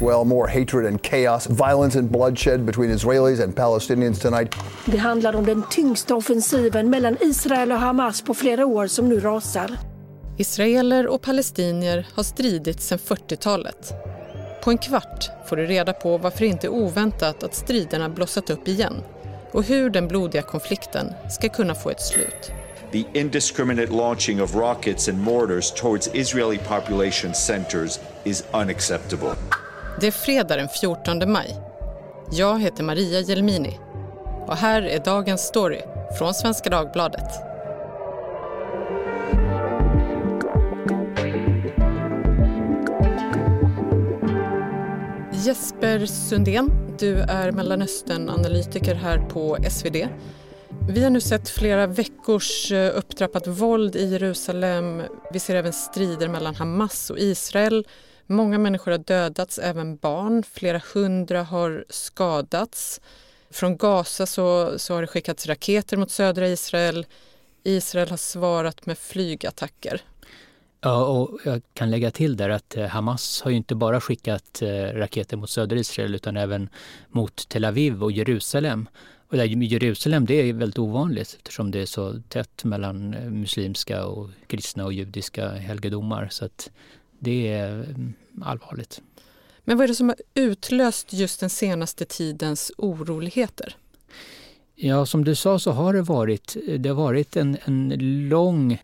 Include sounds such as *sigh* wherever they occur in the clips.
Well, more hatred and chaos, violence and bloodshed between Israelis and Palestinians tonight. Det handlar om den tyngsta offensiven mellan Israel och Hamas på flera år som nu rasar. Israeler och palestinier har stridit sedan 40-talet. På en kvart får du reda på varför inte är oväntat att striderna blossat upp igen och hur den blodiga konflikten ska kunna få ett slut. The indiscriminate launching of rockets and mortars towards Israeli population centers is unacceptable. Det är fredag den 14 maj. Jag heter Maria Jelmini och här är dagens story från Svenska Dagbladet. Jesper Sundén, du är Mellanösternanalytiker här på SvD. Vi har nu sett flera veckors eh, upptrappat våld i Jerusalem. Vi ser även strider mellan Hamas och Israel. Många människor har dödats, även barn. Flera hundra har skadats. Från Gaza så, så har det skickats raketer mot södra Israel. Israel har svarat med flygattacker. Ja, och jag kan lägga till där att eh, Hamas har ju inte bara skickat eh, raketer mot södra Israel utan även mot Tel Aviv och Jerusalem. Och där Jerusalem det är väldigt ovanligt eftersom det är så tätt mellan eh, muslimska och kristna och judiska helgedomar. Så att det är mm, allvarligt. Men vad är det som har utlöst just den senaste tidens oroligheter? Ja, som du sa så har det varit, det har varit en, en lång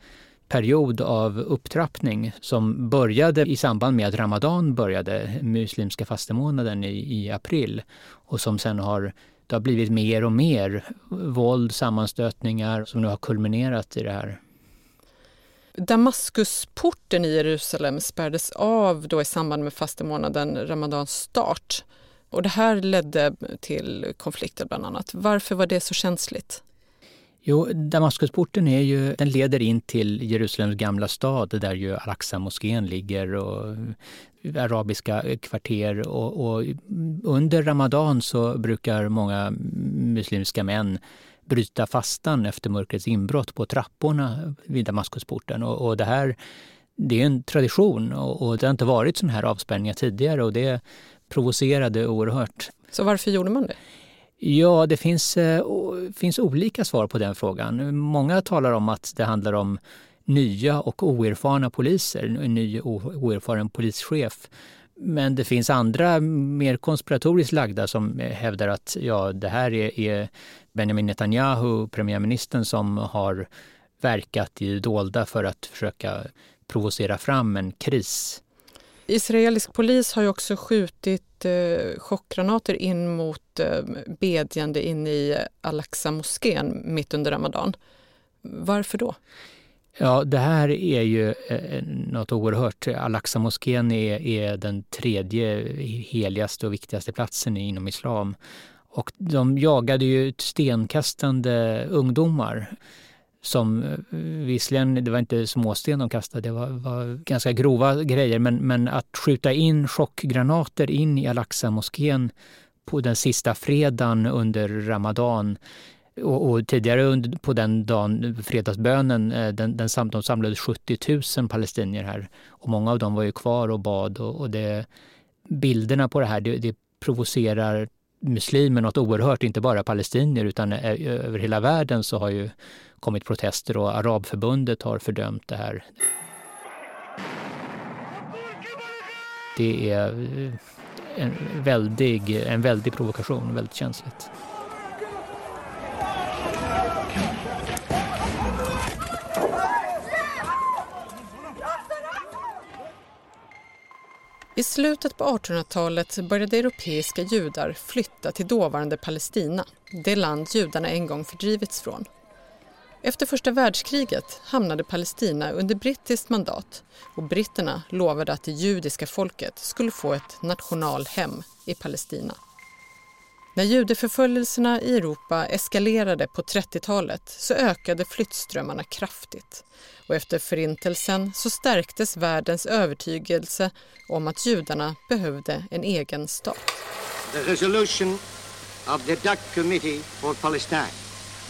period av upptrappning som började i samband med att Ramadan började, muslimska fastemånaden i, i april och som sen har det har blivit mer och mer våld, sammanstötningar som nu har kulminerat i det här. Damaskusporten i Jerusalem spärrades av då i samband med fastemånaden Ramadans start. Och det här ledde till konflikter bland annat. Varför var det så känsligt? Jo, Damaskusporten är ju, den leder in till Jerusalems gamla stad där ju Al-Aqsa-moskén ligger och arabiska kvarter. Och, och, under Ramadan så brukar många muslimska män bryta fastan efter mörkrets inbrott på trapporna vid Damaskusporten. Och, och det här det är en tradition och, och det har inte varit sådana här avspärrningar tidigare och det provocerade oerhört. Så varför gjorde man det? Ja, det finns, eh, finns olika svar på den frågan. Många talar om att det handlar om nya och oerfarna poliser, en ny oerfaren polischef. Men det finns andra mer konspiratoriskt lagda som hävdar att ja, det här är, är Benjamin Netanyahu, premiärministern, som har verkat i dolda för att försöka provocera fram en kris. Israelisk polis har ju också skjutit eh, chockgranater in mot eh, bedjande inne i Al-Aqsa-moskén mitt under Ramadan. Varför då? Ja, det här är ju eh, något oerhört. Al-Aqsa-moskén är, är den tredje heligaste och viktigaste platsen inom islam. Och de jagade ju stenkastande ungdomar som eh, visserligen, det var inte småsten de kastade, det var, var ganska grova grejer, men, men att skjuta in chockgranater in i Al-Aqsa-moskén på den sista fredagen under Ramadan och, och, tidigare under, på den dagen, fredagsbönen, eh, den, den, sam, de samlade 70 000 palestinier här. Och många av dem var ju kvar och bad. Och, och det, bilderna på det här det, det provocerar muslimer något oerhört, inte bara palestinier utan eh, över hela världen så har ju kommit protester och Arabförbundet har fördömt det här. Det är eh, en väldig, en väldig provokation, väldigt känsligt. Slutet på 1800-talet började europeiska judar flytta till dåvarande Palestina, det land judarna en gång fördrivits från. Efter första världskriget hamnade Palestina under brittiskt mandat och britterna lovade att det judiska folket skulle få ett nationalhem i Palestina. När judeförföljelserna i Europa eskalerade på 30-talet så ökade flyttströmmarna kraftigt och efter Förintelsen så stärktes världens övertygelse om att judarna behövde en egen stat. The resolution of the Dutch Committee for Palestine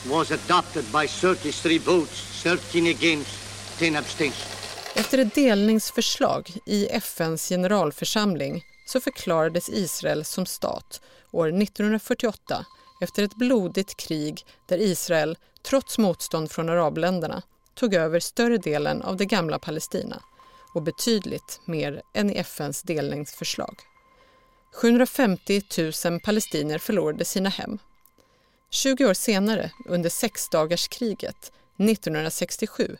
was adopted by 33 votes, 13 against, 10 abstentions. Efter ett delningsförslag i FNs generalförsamling så förklarades Israel som stat år 1948 efter ett blodigt krig där Israel, trots motstånd från arabländerna, tog över större delen av det gamla Palestina och betydligt mer än i FNs delningsförslag. 750 000 palestinier förlorade sina hem. 20 år senare, under sexdagarskriget 1967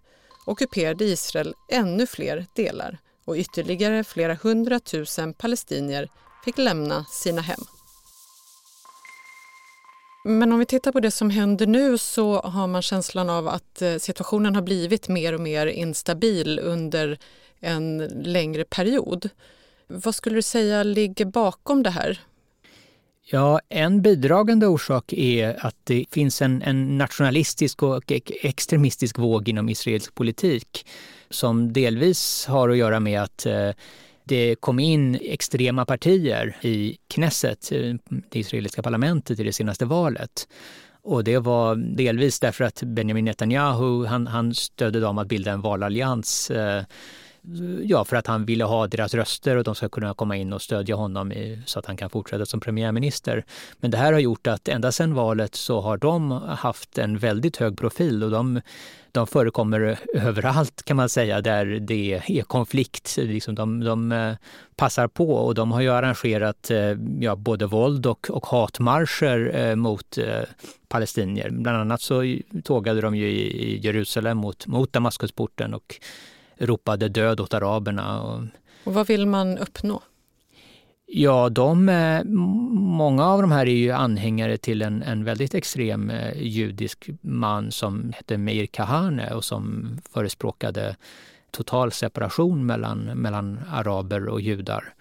ockuperade Israel ännu fler delar och ytterligare flera hundratusen palestinier fick lämna sina hem. Men om vi tittar på det som händer nu så har man känslan av att eh, situationen har blivit mer och mer instabil under en längre period. Vad skulle du säga ligger bakom det här? Ja, en bidragande orsak är att det finns en, en nationalistisk och extremistisk våg inom israelisk politik som delvis har att göra med att eh, det kom in extrema partier i Knesset, eh, det israeliska parlamentet, i det senaste valet. Och det var delvis därför att Benjamin Netanyahu, han, han stödde dem att bilda en valallians eh, Ja, för att han ville ha deras röster och de ska kunna komma in och stödja honom i, så att han kan fortsätta som premiärminister. Men det här har gjort att ända sedan valet så har de haft en väldigt hög profil och de, de förekommer överallt kan man säga där det är konflikt. Liksom de, de eh, passar på och de har ju arrangerat eh, ja, både våld och, och hatmarscher eh, mot palestinier. Bland annat så tågade de ju i Jerusalem mot, mot Damaskusporten och ropade död åt araberna. Och, och vad vill man uppnå? Ja, de, många av de här är ju anhängare till en, en väldigt extrem eh, judisk man som hette Meir Kahane och som förespråkade total separation mellan, mellan araber och judar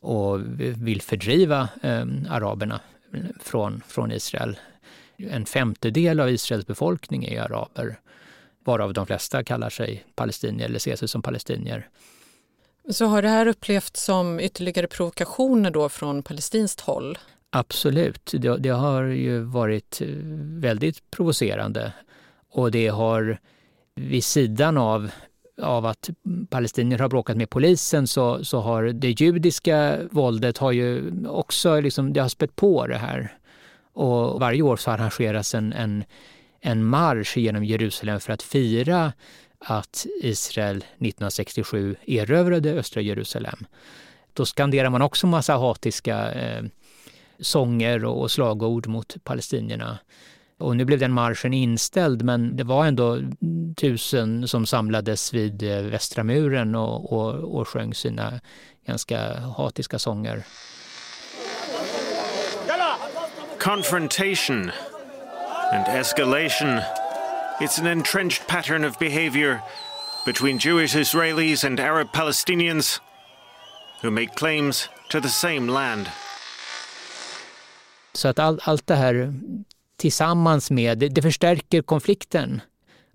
och vill fördriva eh, araberna från, från Israel. En femtedel av Israels befolkning är araber varav de flesta kallar sig palestinier eller ser sig som palestinier. Så har det här upplevts som ytterligare provokationer då från palestinskt håll? Absolut, det, det, har ju varit väldigt provocerande och det har vid sidan av, av att palestinier har bråkat med polisen så, så har det judiska våldet har ju också liksom, det har spett på det här. Och varje år så arrangeras en, en en marsch genom Jerusalem för att fira att Israel 1967 erövrade östra Jerusalem. Då skanderar man också massa hatiska eh, sånger och slagord mot palestinierna. Och nu blev den marschen inställd men det var ändå tusen som samlades vid eh, västra muren och, och, och sjöng sina ganska hatiska sånger. Confrontation and escalation. It's an entrenched pattern of behavior between Jewish Israelis and Arab Palestinians who make claims to the same land. Så att all, allt det här tillsammans med, det, det förstärker konflikten.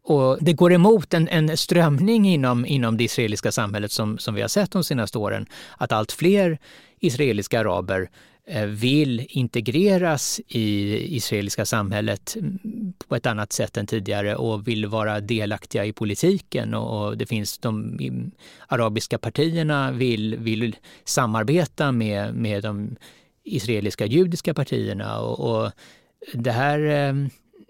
Och det går emot en, en strömning inom, inom det israeliska samhället som, som vi har sett de senaste åren, att allt fler israeliska araber eh, vill integreras i israeliska samhället mm, på ett annat sätt än tidigare och vill vara delaktiga i politiken. Och det finns de arabiska partierna vill, vill samarbeta med, med de israeliska judiska partierna. Och, och det här eh,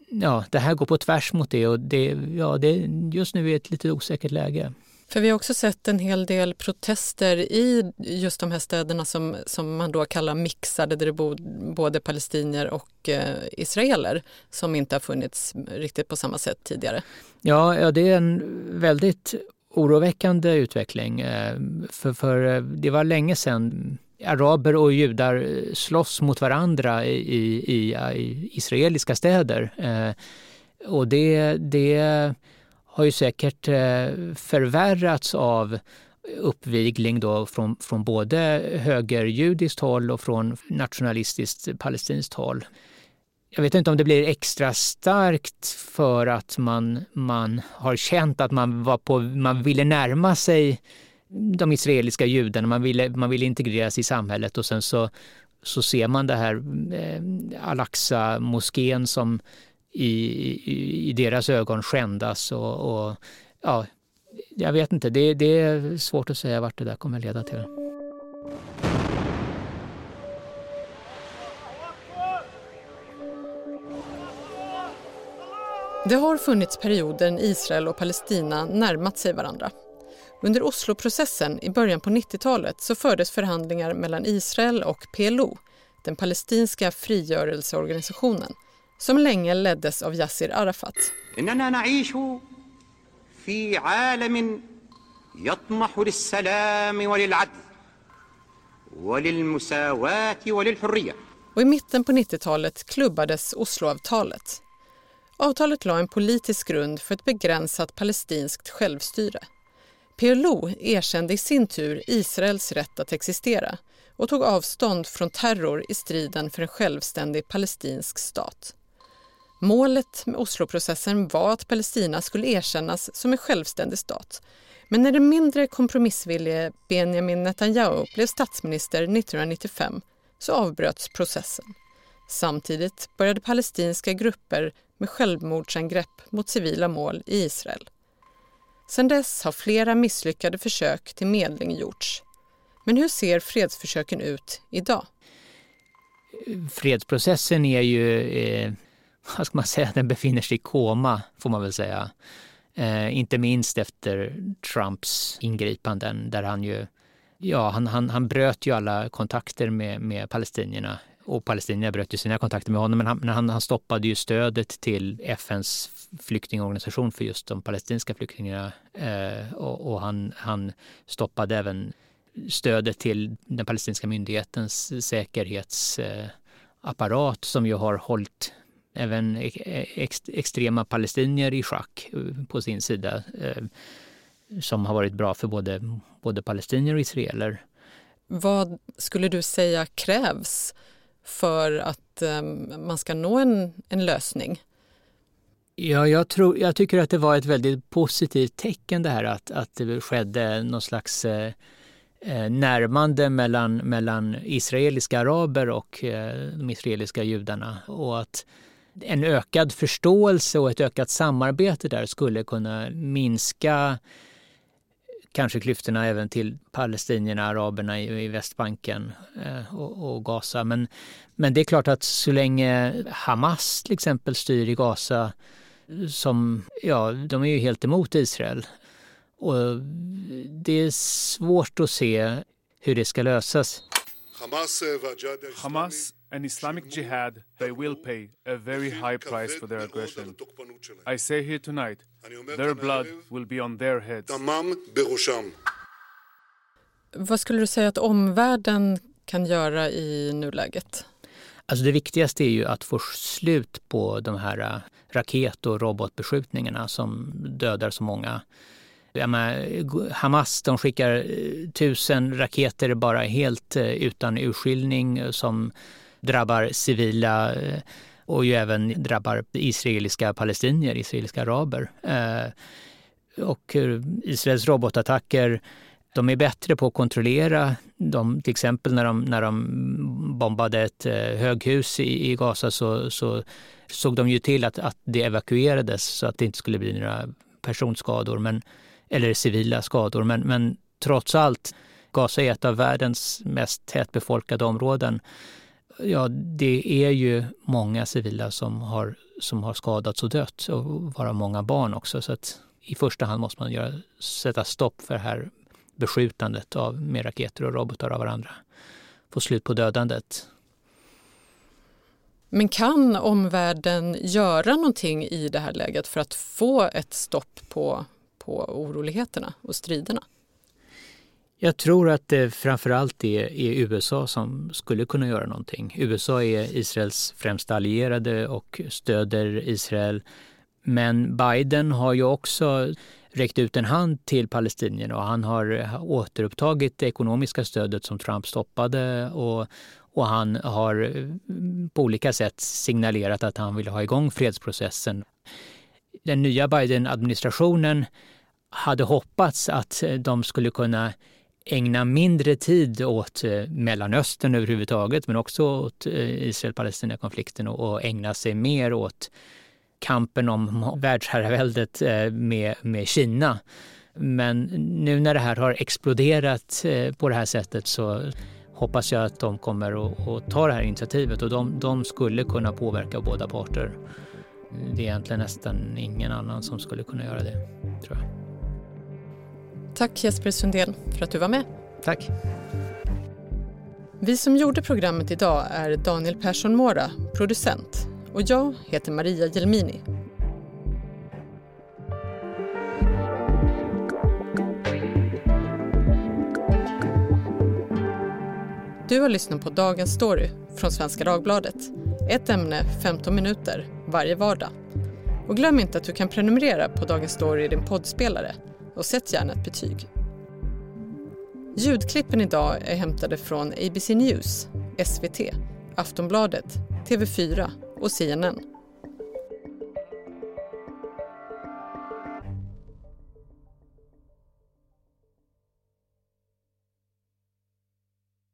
ja, det här går på tvärs mot det och det, ja, det just nu är ett lite osäkert läge. För vi har också sett en hel del protester i just de här städerna som, som man då kallar mixade, där det bor både palestinier och eh, israeler som inte har funnits riktigt på samma sätt tidigare. Ja, ja det är en väldigt oroväckande utveckling. Eh, för, för eh, det var länge sedan araber och judar eh, slåss mot varandra i, i, i israeliska städer. Eh, och det, det har ju säkert eh, förvärrats av uppvigling då från, från både högerjudiskt håll och från nationalistiskt palestinskt håll. Jag vet inte om det blir extra starkt för att man, man har känt att man, var på, man ville närma sig de israeliska judarna, man ville, man ville integreras i samhället och sen så, så ser man det här eh, Al-Aqsa-moskén som i, i, i, deras ögon skändas och, och, ja, jag vet inte, det, det är svårt att säga vart det där kommer leda till. Det har funnits perioder när Israel och Palestina närmat sig varandra. Under Osloprocessen i början på 90-talet så fördes förhandlingar mellan Israel och PLO, den palestinska frigörelseorganisationen, som länge leddes av Yassir Arafat. Och i mitten på 90-talet klubbades Osloavtalet. Avtalet la en politisk grund för ett begränsat palestinskt självstyre. PLO erkände i sin tur Israels rätt att existera och tog avstånd från terror i striden för en självständig palestinsk stat. Målet med Osloprocessen var att Palestina skulle erkännas som en självständig stat. Men när den mindre kompromissvillige Benjamin Netanyahu blev statsminister 1995 så avbröts processen. Samtidigt började palestinska grupper med självmordsangrepp mot civila mål i Israel. Sedan dess har flera misslyckade försök till medling gjorts. Men hur ser fredsförsöken ut idag? Fredsprocessen är ju, eh, vad ska man säga, den befinner sig i koma får man väl säga. Eh, inte minst efter Trumps ingripanden där han ju, ja han, han, han bröt ju alla kontakter med, med palestinierna och palestinierna bröt ju sina kontakter med honom men han, han, han stoppade ju stödet till FNs flyktingorganisation för just de palestinska flyktingarna eh, och, och han, han stoppade även stödet till den palestinska myndighetens säkerhetsapparat eh, som ju har hållit även ex, extrema palestinier i schack eh, på sin sida eh, som har varit bra för både, både palestinier och israeler. Vad skulle du säga krävs för att ehm, man ska nå en, en lösning? Ja, jag, tror, jag tycker att det var ett väldigt positivt tecken det här att, att det skedde någon slags eh, eh närmande mellan, mellan israeliska araber och eh, de israeliska judarna och att en ökad förståelse och ett ökat samarbete där skulle kunna minska kanske klyftorna även till palestinierna, araberna i, i Västbanken eh, och, och, Gaza. Men, men det är klart att så länge Hamas till exempel styr i Gaza som, ja, de är ju helt emot Israel. Och det är svårt att se hur det ska lösas. Hamas and Islamic Jihad, they will pay a very high price for their aggression. I say here tonight, their blood will be on their heads. Vad skulle du säga att omvärlden kan göra i nuläget? Alltså det viktigaste är ju att få slut på de här äh, raket och robotbeskjutningarna som dödar så många. Menar, Hamas de skickar äh, tusen raketer bara helt äh, utan urskiljning som drabbar civila eh, och ju även drabbar israeliska palestinier, israeliska araber. Eh, och eh, Israels robotattacker de är bättre på att kontrollera dem. Till exempel när de, när de bombade ett höghus i, i Gaza så, så såg de ju till att, att det evakuerades så att det inte skulle bli några personskador men, eller civila skador. Men, men trots allt, Gaza är ett av världens mest tätbefolkade områden. Ja, det är ju många civila som har, som har skadats och dött och vara många barn också. Så att i första hand måste man göra, sätta stopp för det här beskjutandet av, med raketer och robotar av varandra. Få slut på dödandet. Men kan omvärlden göra någonting i det här läget för att få ett stopp på, på oroligheterna och striderna? Jag tror att det framförallt är, är USA som skulle kunna göra någonting. USA är Israels främsta allierade och stöder Israel. Men Biden har ju också räckt ut en hand till palestinierna och han har återupptagit det ekonomiska stödet som Trump stoppade och, och han har mm, på olika sätt signalerat att han vill ha igång fredsprocessen. Den nya Biden-administrationen hade hoppats att de skulle kunna ägna mindre tid åt eh, Mellanöstern överhuvudtaget men också åt eh, Israel-Palestina-konflikten och ägna sig mer åt kampen om *laughs* världsherraväldet eh, med, med Kina. Men nu när det här har exploderat på det här sättet så hoppas jag att de kommer att, att ta det här initiativet och de, de skulle kunna påverka båda parter. det är egentligen nästan ingen annan som skulle kunna göra det, tror jag. Tack Jesper Sundén för att du var med. Tack. Vi som gjorde programmet idag är Daniel Persson Mora, producent och jag heter Maria Jelmini. Du har lyssnat på Dagens Story från Svenska Dagbladet. Ett ämne, 15 minuter, varje vardag. Och glöm inte att du kan prenumerera på Dagens Story i din poddspelare och sätt gärna ett betyg. Ljudklippen idag är hämtade från ABC News, SVT, Aftonbladet, TV4 och CNN.